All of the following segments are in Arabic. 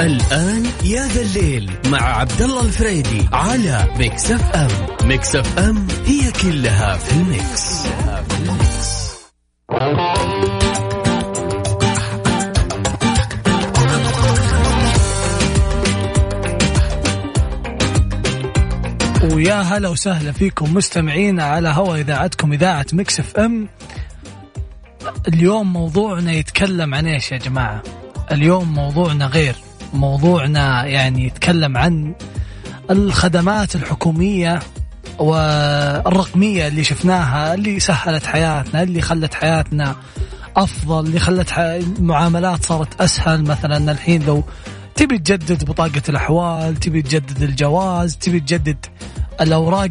الآن يا ذا الليل مع عبد الله الفريدي على Mix FM Mix FM هي كلها في ال Mix, في ال Mix. ويا هلا وسهلا فيكم مستمعين على هوا إذاعتكم إذاعة Mix FM اليوم موضوعنا يتكلم عن إيش يا جماعة؟ اليوم موضوعنا غير. موضوعنا يعني يتكلم عن الخدمات الحكومية والرقمية اللي شفناها اللي سهلت حياتنا اللي خلت حياتنا أفضل اللي خلت المعاملات صارت أسهل. مثلا الحين لو تبي تجدد بطاقة الأحوال تبي تجدد الجواز تبي تجدد الأوراق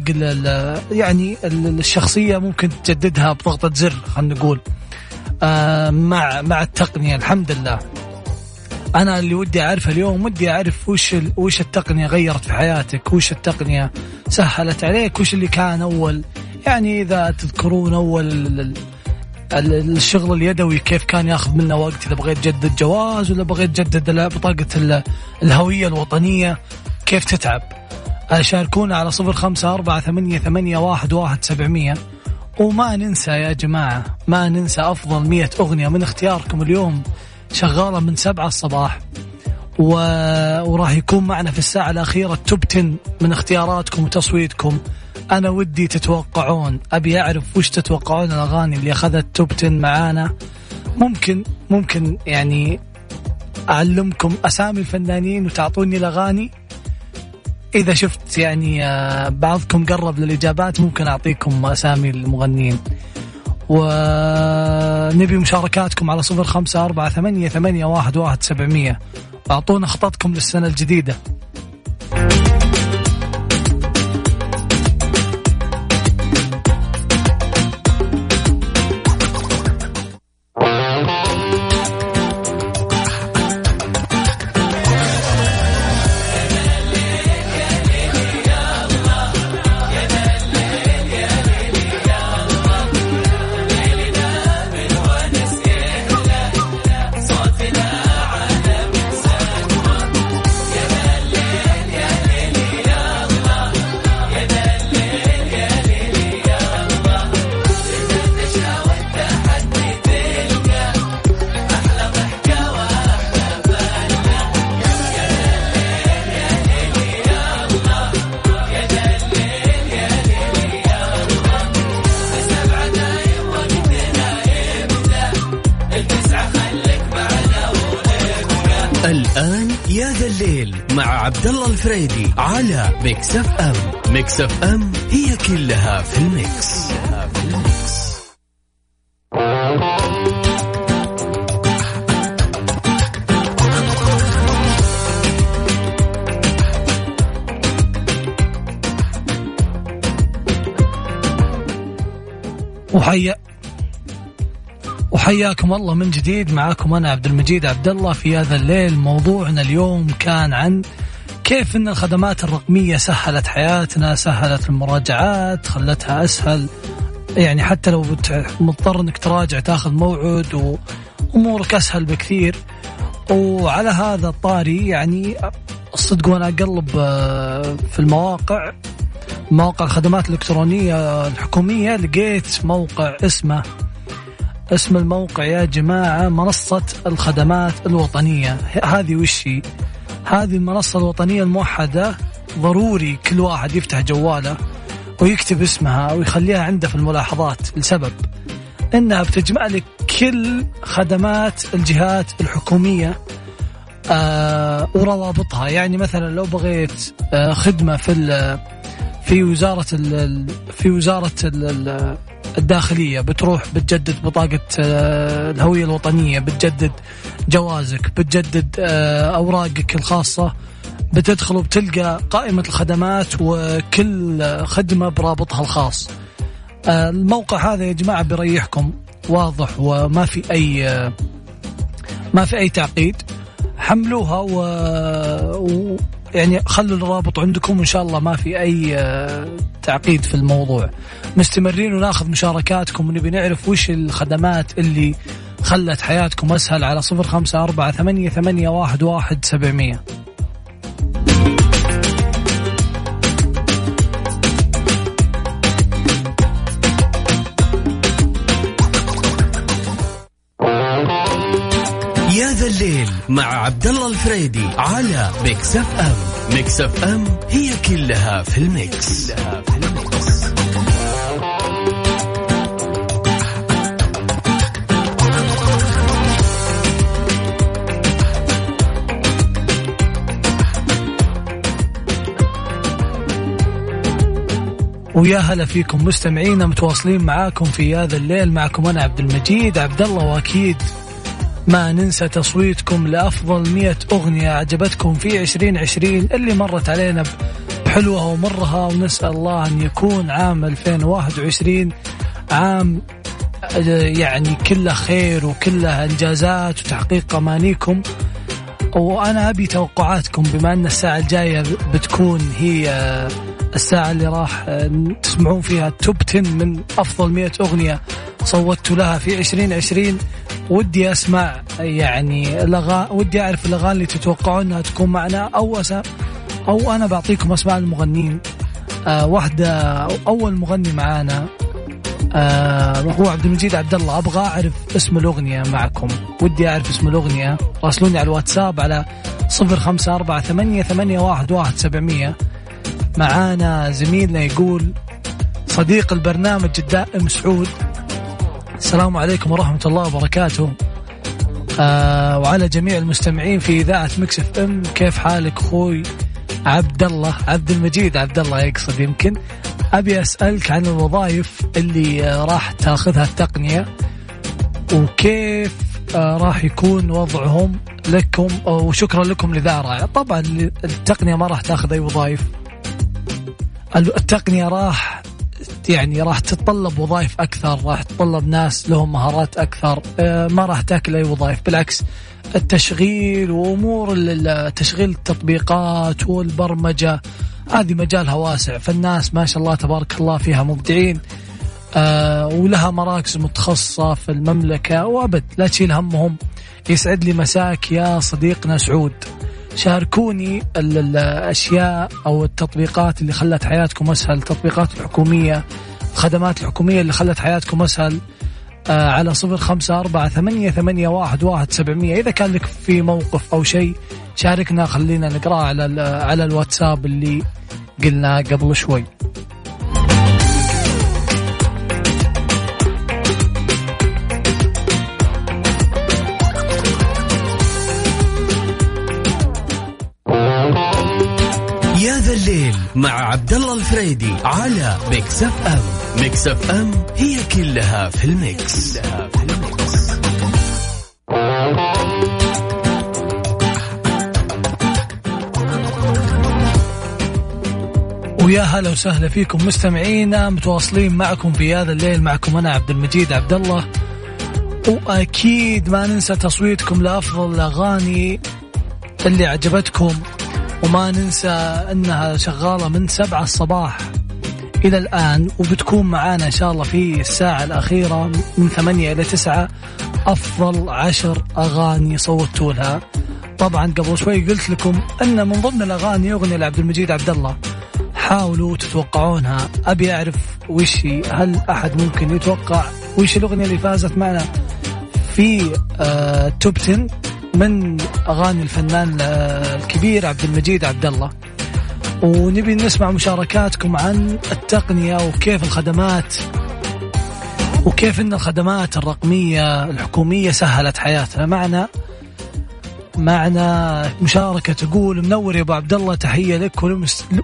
يعني الشخصية ممكن تجددها بضغطة زر خلينا نقول. آه مع مع التقنية الحمد لله. أنا اللي ودي أعرفه اليوم ودي أعرف وش وش التقنية غيرت في حياتك وش التقنية سهلت عليك وش اللي كان أول. يعني إذا تذكرون أول الشغل اليدوي كيف كان ياخذ منا وقت إذا بغيت تجدد جواز ولا بغيت تجدد بطاقة الهوية الوطنية كيف تتعب؟ شاركونا على صفر خمسة أربعة ثمانية, ثمانية واحد, واحد سبعمية. وما ننسى يا جماعة ما ننسى أفضل مية أغنية من اختياركم اليوم. شغالة من سبعة الصباح. و... وراح يكون معنا في الساعة الأخيرة توب 10 من اختياراتكم وتصويتكم. أنا ودي تتوقعون. أبي أعرف وش تتوقعون الأغاني اللي أخذت توب 10 معانا. ممكن ممكن يعني أعلمكم أسامي الفنانين وتعطوني الأغاني. إذا شفت يعني آه، بعضكم قرب للإجابات ممكن أعطيكم أسامي المغنيين. ونبي مشاركاتكم على صفر خمسة أربعة ثمانية, ثمانية واحد, واحد سبعمية. أعطونا خططكم للسنة الجديدة. Mix FM Mix FM هي كلها في ال Mix. وحيا وحياكم الله من جديد. معاكم أنا عبد المجيد عبد الله في هذا الليل. موضوعنا اليوم كان عن كيف إن الخدمات الرقمية سهلت حياتنا سهلت المراجعات خلتها أسهل؟ يعني حتى لو مضطر إنك تراجع تاخذ موعد وأمورك أسهل بكثير. وعلى هذا الطاري يعني الصدق وأنا أقلب آه، في المواقع مواقع الخدمات الإلكترونية الحكومية لقيت موقع اسمه اسم الموقع يا جماعة منصة الخدمات الوطنية. هذه وشي هذه المنصة الوطنية الموحدة ضروري كل واحد يفتح جواله ويكتب اسمها ويخليها عنده في الملاحظات لسبب إنها بتجمع لك كل خدمات الجهات الحكومية آه وروابطها. يعني مثلا لو بغيت آه خدمة في في وزارة في وزارة الداخلية بتروح بتجدد بطاقة آه، الهوية الوطنية بتجدد جوازك بتجدد آه، أوراقك الخاصة بتدخل وبتلقى قائمة الخدمات وكل خدمة برابطها الخاص. آه، الموقع هذا يا جماعة بيريحكم واضح وما في أي ما في أي تعقيد. حملوها و... يعني خلوا الرابط عندكم وإن شاء الله ما في أي آه، تعقيد في الموضوع. مستمرين وناخذ مشاركاتكم ونبي نعرف وش الخدمات اللي خلت حياتكم أسهل على صفر خمسة أربعة ثمانية, ثمانية واحد, واحد سبعمية. مع عبد الله الفريدي على Mix FM Mix FM هي كلها في ال Mix, كلها في ال Mix. ويا هلا فيكم مستمعينا متواصلين معاكم في هذا الليل. معكم أنا عبد المجيد عبد الله واكيد. ما ننسى تصويتكم لأفضل مئة أغنية عجبتكم في 2020 اللي مرت علينا بحلوها ومرها ونسأل الله أن يكون عام 2021 عام يعني كله خير وكله إنجازات وتحقيق أمانيكم. وأنا أبي توقعاتكم بما أن الساعة الجاية بتكون هي الساعة اللي راح تسمعون فيها توب 10 من أفضل 100 أغنية صوتوا لها في 2020 ودي أسمع يعني الأغاني ودي أعرف الأغاني اللي تتوقعون أنها تكون معنا أو أس... أو أنا بعطيكم أسماء المغنيين. آه واحدة أول مغني معانا آه هو عبد المجيد عبد الله. أبغى أعرف اسم الأغنية معكم. ودي أعرف اسم الأغنية. راسلوني على الواتساب على صفر خمسة أربعة ثمانية, ثمانية واحد, واحد سبعمية. معانا زميلنا يقول صديق البرنامج الدائم سعود. السلام عليكم ورحمة الله وبركاته. آه وعلى جميع المستمعين في إذاعة Mix FM كيف حالك أخوي عبد الله عبد المجيد عبد الله يقصد يمكن. أبي أسألك عن الوظائف اللي راح تأخذها التقنية وكيف آه راح يكون وضعهم لكم وشكرا لكم لذا رائع. طبعا التقنية ما راح تأخذ أي وظائف. التقنية راح يعني راح تتطلب وظائف أكثر راح تتطلب ناس لهم مهارات أكثر. آه، ما راح تاكل أي وظائف بالعكس التشغيل وأمور تشغيل التطبيقات والبرمجة هذه مجالها واسع فالناس ما شاء الله تبارك الله فيها مبدعين. آه ولها مراكز متخصصة في المملكة وأبد لا تشيل همهم. يسعد لي مساك يا صديقنا سعود. شاركوني الأشياء أو التطبيقات اللي خلت حياتكم أسهل التطبيقات الحكومية الخدمات الحكومية اللي خلت حياتكم أسهل آه على صفر خمسة أربعة ثمانية, ثمانية واحد, واحد سبعمية. إذا كان لك في موقف أو شيء شاركنا خلينا نقرأ على على الواتساب اللي قلنا قبل شوي. مع عبد الله الفريدي على Mix FM Mix FM هي كلها في ال mix, كلها في ال mix. ويا هلا وسهلا فيكم مستمعينا متواصلين معكم في هذا الليل. معكم أنا عبد المجيد عبد الله وأكيد ما ننسى تصويتكم لأفضل الأغاني اللي عجبتكم. وما ننسى أنها شغالة من سبعة الصباح إلى الآن وبتكون معانا إن شاء الله في الساعة الأخيرة من ثمانية إلى تسعة أفضل عشر أغاني صوتوا لها. طبعا قبل شوي قلت لكم أن من ضمن الأغاني أغنية لعبد المجيد عبد الله. حاولوا تتوقعونها. أبي أعرف وش هل أحد ممكن يتوقع وش الأغنية اللي فازت معنا في آه توب 10 من أغاني الفنان الكبير عبد المجيد عبد الله. ونبي نسمع مشاركاتكم عن التقنية وكيف الخدمات وكيف إن الخدمات الرقمية الحكومية سهلت حياتنا. معنا معنا مشاركة تقول منور يا أبو عبد الله تحية لك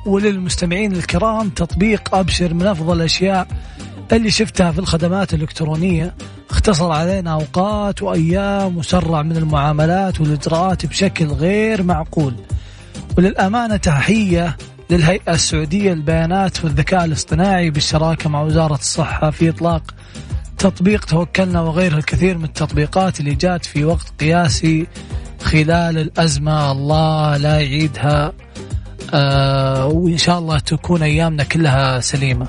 وللمستمعين الكرام. تطبيق أبشر من أفضل الأشياء اللي شفتها في الخدمات الإلكترونية. اختصر علينا أوقات وأيام وسرع من المعاملات والإجراءات بشكل غير معقول. وللأمانة تحية للهيئة السعودية للبيانات والذكاء الاصطناعي بالشراكة مع وزارة الصحة في إطلاق تطبيق توكلنا وغيرها الكثير من التطبيقات اللي جات في وقت قياسي خلال الأزمة. الله لا يعيدها. آه وإن شاء الله تكون أيامنا كلها سليمة.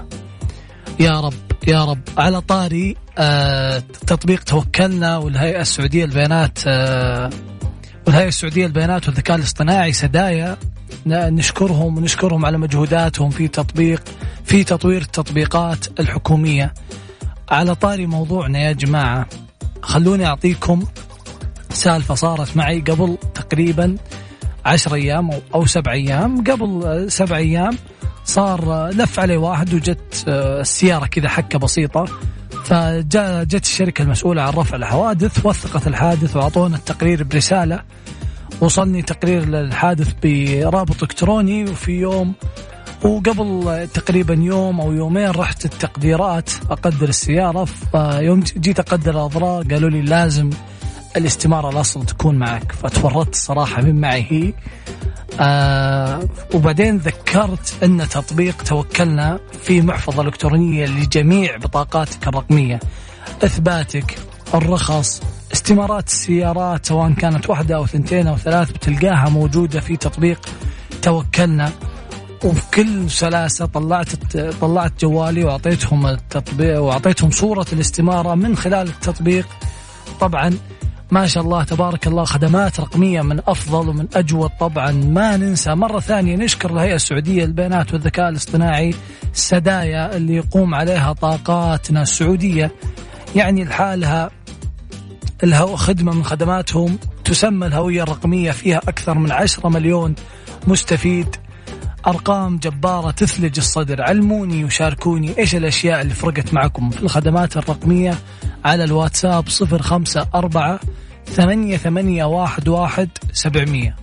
يا رب. يا رب. على طاري آه تطبيق توكلنا والهيئة السعودية للبيانات آه والهيئة السعودية للبيانات والذكاء الاصطناعي سدايا. نشكرهم ونشكرهم على مجهوداتهم في تطبيق في تطوير التطبيقات الحكومية. على طاري موضوعنا يا جماعة خلوني أعطيكم سالفة صارت معي قبل تقريبا عشر أيام أو سبع أيام قبل سبع أيام. صار لف علي واحد وجت آه، السيارة كذا حكة بسيطة. فجت الشركة المسؤولة عن رفع الحوادث وثقت الحادث وأعطونا التقرير برسالة. وصلني تقرير للحادث برابط إلكتروني وفي يوم وقبل تقريبا يوم أو يومين رحت التقديرات أقدر السيارة. فيوم جيت أقدر الاضرار قالوا لي لازم الاستمارة الأصل تكون معك. فتورطت الصراحه من معي هي. آه وبعدين ذكرت أن تطبيق توكلنا في محفظة إلكترونية لجميع بطاقاتك الرقميه إثباتك الرخص استمارات السيارات سواء كانت واحدة أو ثنتين أو ثلاث بتلقاها موجودة في تطبيق توكلنا. وبكل سلاسة طلعت طلعت جوالي وأعطيتهم التطبيق وأعطيتهم صورة الاستمارة من خلال التطبيق. طبعا ما شاء الله تبارك الله خدمات رقمية من أفضل ومن أجود طبعا. ما ننسى مرة ثانية نشكر الهيئة السعودية للبيانات والذكاء الاصطناعي سدايا اللي يقوم عليها طاقاتنا السعودية. يعني لحالها الهو خدمة من خدماتهم تسمى الهوية الرقمية فيها أكثر من عشرة مليون مستفيد أرقام جبارة تثلج الصدر. علموني وشاركوني إيش الأشياء اللي فرقت معكم. في الخدمات الرقمية على الواتساب صفر خمسة أربعة ثمانية ثمانية واحد واحد سبعمية.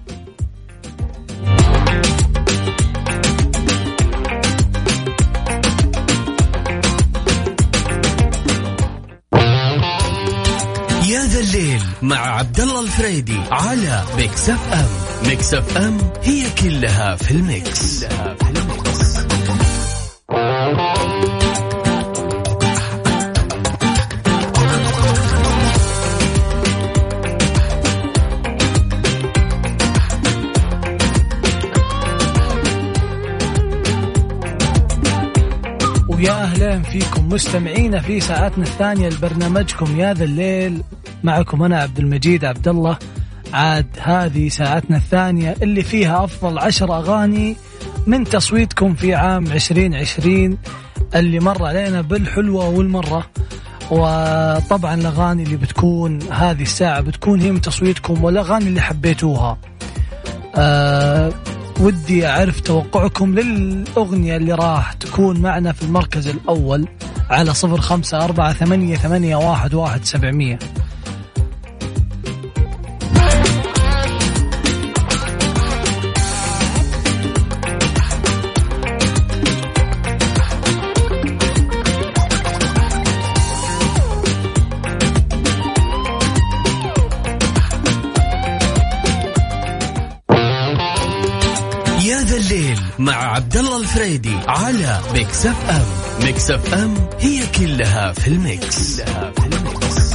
يا ذا الليل مع عبد الله الفريدي على Mix FM Mix FM هي كلها في ال mix, كلها في ال mix. ويا أهلا فيكم مستمعينا في ساعتنا الثانية لبرنامجكم يا ذا الليل معكم أنا عبد المجيد عبد الله عاد هذه ساعتنا الثانية اللي فيها أفضل عشر أغاني من تصويتكم في عام 2020 اللي مر علينا بالحلوة والمرة. وطبعا الأغاني اللي بتكون هذه الساعة بتكون هي من تصويتكم والأغاني اللي حبيتوها. آه ودي أعرف توقعكم للأغنية اللي راح تكون معنا في المركز الأول على صفر خمسة أربعة ثمانية, ثمانية واحد, واحد سبعمية. الفريدي على Mix FM Mix FM هي كلها في ال mix, كلها في ال mix.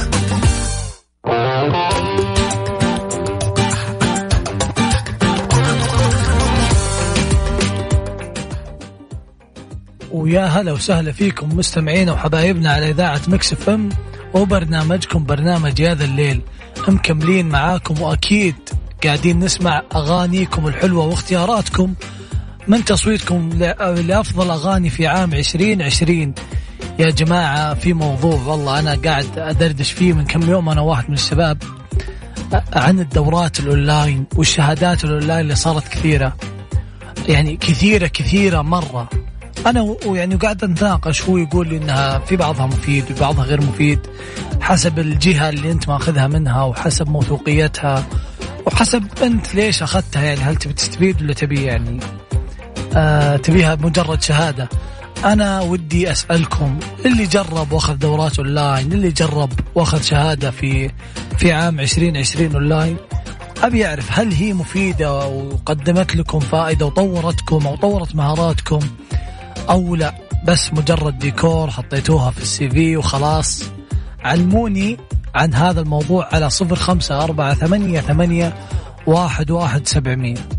ويا هلا وسهلا فيكم مستمعينا وحبايبنا على إذاعة Mix FM وبرنامجكم برنامج يا ذا الليل مكملين معاكم وأكيد قاعدين نسمع أغانيكم الحلوة واختياراتكم من تصويتكم لأفضل أغاني في عام 2020 يا جماعة في موضوع والله أنا قاعد أدردش فيه من كم يوم أنا واحد من الشباب عن الدورات الأونلاين والشهادات الأونلاين اللي صارت كثيرة. يعني كثيرة كثيرة مرة. أنا ويعني قاعد أتناقش هو يقول لي إنها في بعضها مفيد وبعضها غير مفيد حسب الجهة اللي أنت ماخذها منها وحسب موثوقيتها وحسب أنت ليش أخذتها يعني هل تبي تستفيد ولا تبي يعني آه تبيها مجرد شهادة. أنا ودي أسألكم اللي جرب وأخذ دورات أونلاين اللي جرب وأخذ شهادة في في عام 2020 أونلاين أبي أعرف هل هي مفيدة وقدمت لكم فائدة وطورتكم أو طورت مهاراتكم أو لا؟ بس مجرد ديكور حطيتوها في السي في وخلاص. علموني عن هذا الموضوع على صفر خمسة أربعة ثمانية ثمانية واحد واحد سبعمية.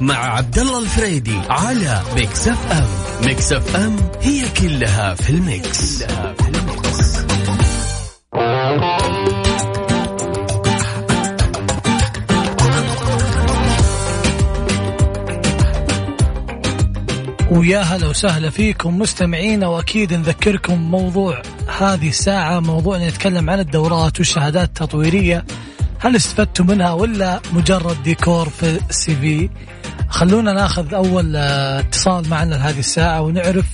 مع عبد الله الفريدي على Mix FM Mix FM هي كلها في ال mix, كلها في ال mix. ويا هلا وسهلا فيكم مستمعينا وأكيد نذكركم موضوع هذه الساعة موضوعنا يتكلم عن الدورات والشهادات التطويرية. هل استفدتوا منها ولا مجرد ديكور في السي في؟ خلونا ناخذ أول آه، اتصال معنا لهذه الساعة ونعرف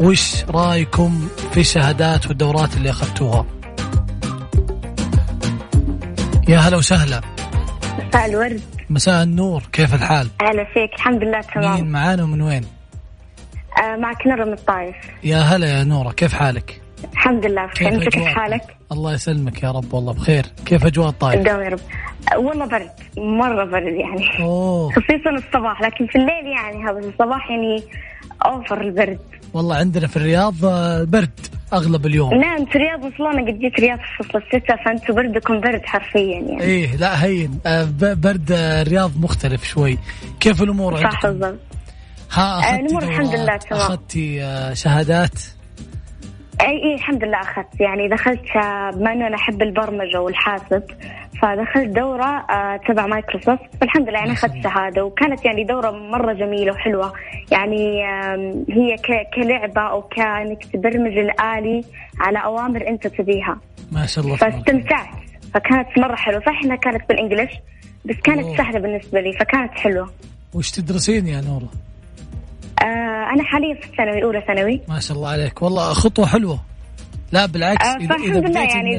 وش رأيكم في الشهادات والدورات اللي أخذتوها. يا هلا وسهلا. مساء الورد. مساء النور. كيف الحال؟ أهلا فيك. الحمد لله مين تمام معانا ومن وين؟ آه معك نرى من الطايف. يا هلا يا نورة. كيف حالك؟ الحمد لله بخير انت كيف؟ حالك؟ الله يسلمك يا رب والله بخير كيف أجواء الطايف؟ الدوام يا رب والله برد مرة برد يعني أوه خصيصا الصباح لكن في الليل يعني هذا الصباح يعني أوفر البرد والله عندنا في الرياض آه، برد أغلب اليوم نعم في الرياض أصلا أنا قد جيت الرياض في فصل الشتاء فانتم بردكم برد حرفيا يعني إيه لا هين آه، برد آه، الرياض مختلف شوي كيف الأمور صح؟ بالضبط ها الأمور الحمد؟ لله تمام. أخذتي شهادات اي إي الحمد لله أخذت يعني دخلت آه، بما إنه أنا أحب البرمجة والحاسب فدخلت دورة آه، تبع مايكروسوفت فالحمد لله يعني أخذت. شهادة وكانت يعني دورة مرة جميلة وحلوة يعني هي كلعبة أو كأنك تبرمج الآلي على أوامر أنت تبيها ما شاء الله. فاستمتعت فكانت مرة حلوة صح إنها كانت بال English بس كانت أوه. سهلة بالنسبة لي فكانت حلوة وش تدرسين يا نورة؟ آه، أنا حاليا في الثانوي أولى ثانوي. ما شاء الله عليك. والله خطوة حلوة. لا بالعكس آه، فالحمد لله بديتي يعني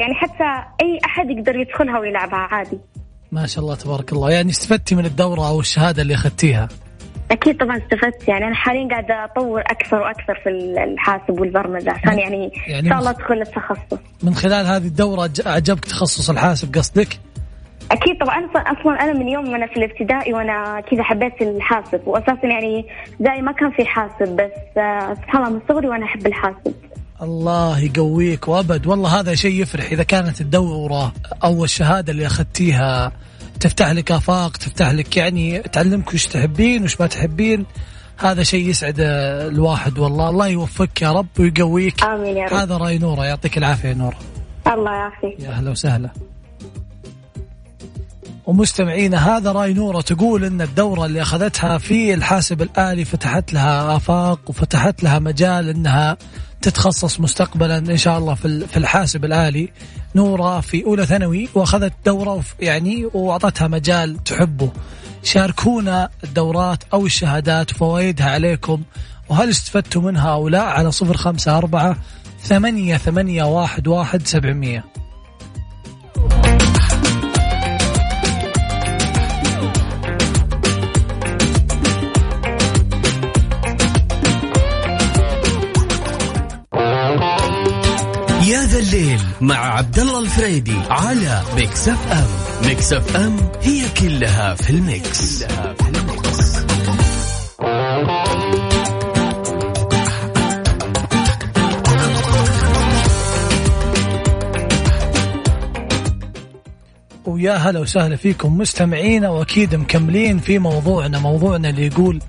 يعني حتى أي أحد يقدر يدخلها ويلعبها عادي. ما شاء الله تبارك الله. يعني استفدتي من الدورة أو الشهادة اللي أخذتيها؟ أكيد طبعا استفدت. يعني أنا حاليا قاعدة أطور أكثر وأكثر في الحاسب والبرمجة عشان يعني, يعني إن شاء الله ادخل التخصص من خلال هذه الدورة أعجبك تخصص الحاسب قصدك؟ أكيد طبعا. أصلا أصلا أنا من يوم ما أنا في الابتدائي وأنا كذا حبيت الحاسب. واساسا يعني ابتدائي ما كان في حاسب بس آه، سبحان الله من صغري وأنا أحب الحاسب. الله يقويك وأبد. والله هذا شيء يفرح إذا كانت الدورة أو الشهادة اللي أخذتيها تفتح لك آفاق تفتح لك يعني تعلمك وش تحبين وش ما تحبين. هذا شيء يسعد الواحد والله. الله يوفقك يا رب ويقويك. آمين يا رب. هذا رأي نورة. يعطيك العافية نورة. الله يعافيك. يا أهلا وسهلا. ومستمعينا هذا رأي نورة تقول إن الدورة اللي أخذتها في الحاسب الآلي فتحت لها آفاق وفتحت لها مجال إنها تتخصص مستقبلا إن شاء الله في في الحاسب الآلي. نورة في أولى ثانوي وأخذت دورة يعني وأعطتها مجال تحبه. شاركونا الدورات أو الشهادات وفوائدها عليكم. وهل استفدتوا منها أو لا؟ على صفر خمسة أربعة ثمانية ثمانية واحد واحد سبعمية. مع عبد الله الفريدي على Mix FM Mix FM هي كلها في ال mix, كلها في ال mix. ويا هلا وسهلا فيكم مستمعينا واكيد مكملين في موضوعنا موضوعنا اللي يقول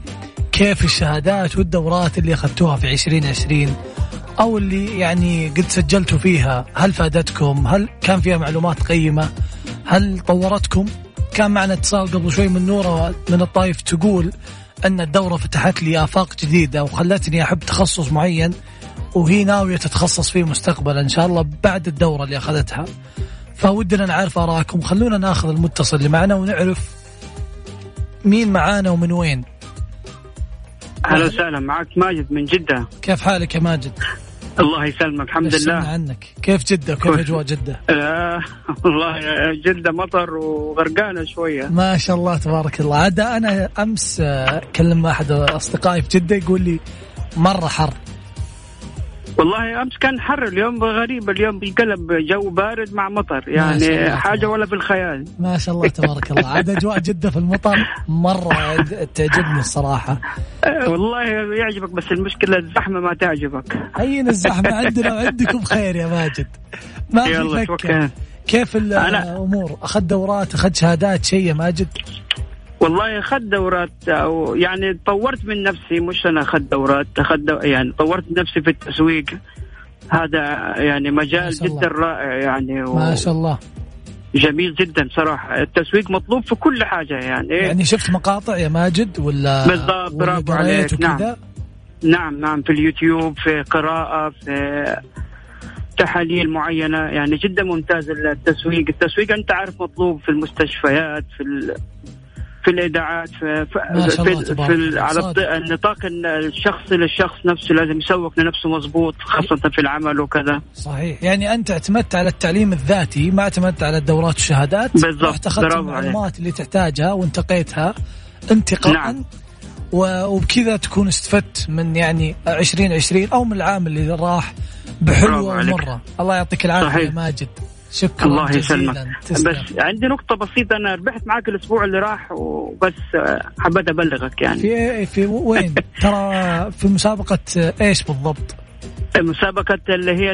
كيف الشهادات والدورات اللي أخذتوها في 2020 أو اللي يعني قد سجلتوا فيها هل فادتكم؟ هل كان فيها معلومات قيمة؟ هل طورتكم؟ كان معنا اتصال قبل شوي من نورة من الطايف تقول أن الدورة فتحت لي آفاق جديدة وخلتني أحب تخصص معين وهي ناوية تتخصص فيه مستقبلا إن شاء الله بعد الدورة اللي أخذتها. فودنا نعرف آراءكم. خلونا ناخذ المتصل اللي معنا ونعرف مين معانا ومن وين. أهلا وسهلا. معك ماجد من جدة. كيف حالك يا ماجد؟ الله يسلمك الحمد لله. عنك؟ كيف جدة؟ وكيف كويس. أجواء جدة؟ آه والله جدة مطر وغرقانة شوية. ما شاء الله تبارك الله. عاد أنا أمس آه، كلم مع أحد أصدقائي في جدة يقول لي مرة حر. والله أمس كان حر اليوم غريب اليوم بيقلب جو بارد مع مطر يعني تبارك. ولا بالخيال ما شاء الله تبارك الله. عاد أجواء جدة في المطر مرة تعجبني الصراحة. آه والله يعجبك بس المشكلة الزحمة ما تعجبك. هين الزحمة عندنا وعندكم خير يا ماجد. ما في يلا كيف الأمور؟ اخذ دورات اخذ شهادات شيء يا ماجد؟ والله أخذت دورات أو يعني طورت من نفسي مش أنا أخذت دورات أخذت دو... يعني طورت نفسي في التسويق. هذا يعني مجال جدا رائع يعني و... ما شاء الله. جميل جدا صراحة. التسويق مطلوب في كل حاجة يعني. يعني شفت مقاطع يا ماجد ولا بالضبط برافو عليك. نعم. نعم نعم في اليوتيوب في قراءة في تحاليل معينة. يعني جدا ممتاز التسويق. التسويق أنت عارف مطلوب في المستشفيات في في الاذاعات في, في, في, على النطاق الشخصي للشخص نفسه لازم يسوق لنفسه مضبوط خاصة في العمل وكذا. صحيح. يعني أنت اعتمدت على التعليم الذاتي ما اعتمدت على الدورات والشهادات بالضبط. أخذت المعلومات اللي تحتاجها وانتقيتها انتقاء نعم. وبكذا تكون استفدت من يعني 2020 أو من العام اللي راح بحلوة ومرة. الله يعطيك العافية يا ماجد. شكرا الله يسلمك. بس عندي نقطة بسيطة أنا ربحت معك الأسبوع اللي راح وبس حبيت أبلغك يعني. في في وين؟ ترى في مسابقة إيش بالضبط؟ مسابقة اللي هي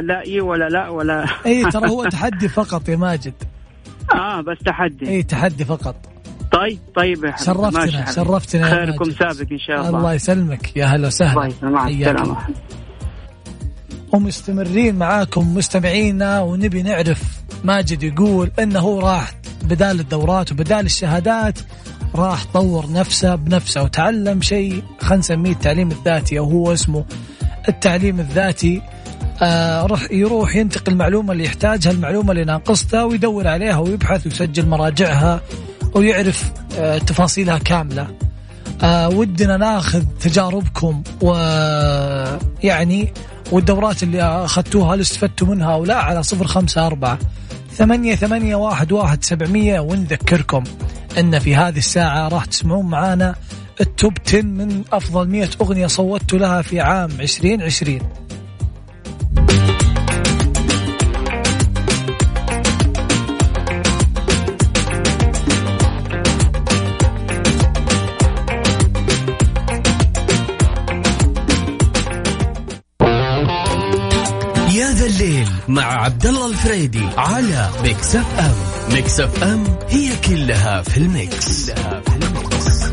لا إي ولا لا ولا. إي ترى هو تحدي فقط يا ماجد. آه بس تحدي. إي تحدي فقط. طيب طيب يا شرفتنا شرفتنا خيركم سابق إن شاء الله. الله يسلمك. يا هلا وسهلا. الله يسلمك. ومستمرين معاكم مستمعينا ونبي نعرف ماجد يقول إنه راح بدال الدورات وبدال الشهادات راح طور نفسه بنفسه وتعلم شيء خلينا نسميه التعليم الذاتي أو هو اسمه التعليم الذاتي. آه راح يروح ينتقل المعلومة اللي يحتاجها المعلومة اللي ناقصتها ويدور عليها ويبحث ويسجل مراجعها ويعرف آه تفاصيلها كاملة. آه ودنا ناخذ تجاربكم ويعني والدورات اللي أخذتوها هل استفدتوا منها أو لا على صفر خمسة أربعة ثمانية ثمانية واحد واحد سبعمية ونذكركم أن في هذه الساعة راح تسمعون معانا التوب 10 من أفضل 100 أغنية صوتت لها في عام 2020 مع عبد الله الفريدي على Mix FM Mix FM هي كلها في ال mix, كلها في ال mix.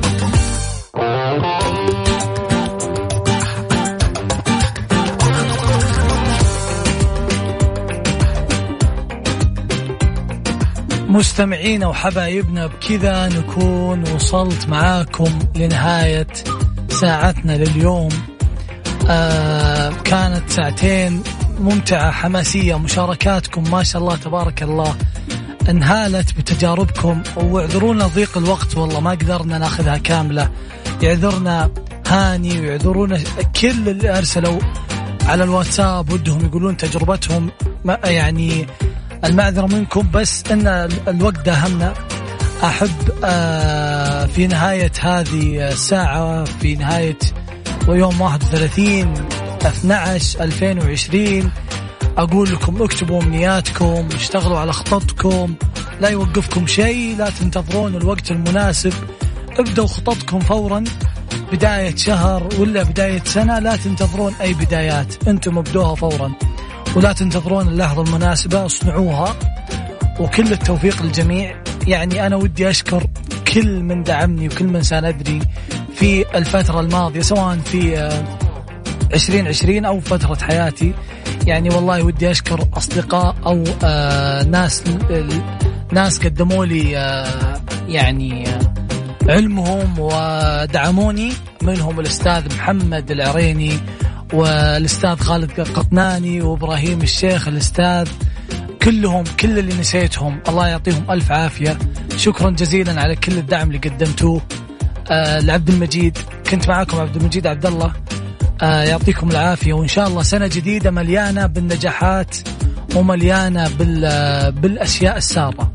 مستمعينا وحبايبنا بكذا نكون وصلت معاكم لنهاية ساعتنا لليوم آه كانت ساعتين ممتعة حماسية مشاركاتكم ما شاء الله تبارك الله انهالت بتجاربكم واعذرونا ضيق الوقت والله ما قدرنا ناخذها كاملة. يعذرنا هاني ويعذرونا كل اللي أرسلوا على الواتساب ودهم يقولون تجربتهم يعني المعذرة منكم بس أن الوقت داهمنا. أحب آه، في نهاية هذه الساعة في نهاية ويوم 31 12 2020 أقول لكم اكتبوا أمنياتكم اشتغلوا على خططكم لا يوقفكم شيء لا تنتظرون الوقت المناسب. ابدوا خططكم فورا بداية شهر ولا بداية سنة لا تنتظرون أي بدايات أنتم ابدوها فورا. ولا تنتظرون اللحظة المناسبة اصنعوها. وكل التوفيق للجميع. يعني أنا ودي أشكر كل من دعمني وكل من ساندني في الفترة الماضية سواء في 2020 أو فترة حياتي. يعني والله ودي أشكر أصدقاء أو آه ناس ناس قدموا لي آه يعني آه علمهم ودعموني منهم الأستاذ محمد العريني والأستاذ خالد قطناني وإبراهيم الشيخ الأستاذ. كلهم كل اللي نسيتهم. الله يعطيهم ألف عافية. شكرا جزيلا على كل الدعم اللي قدمتوه. آه لعبد المجيد. كنت معاكم عبد المجيد عبد الله آه يعطيكم العافية. وإن شاء الله سنة جديدة مليانة بالنجاحات ومليانة بالأشياء السارة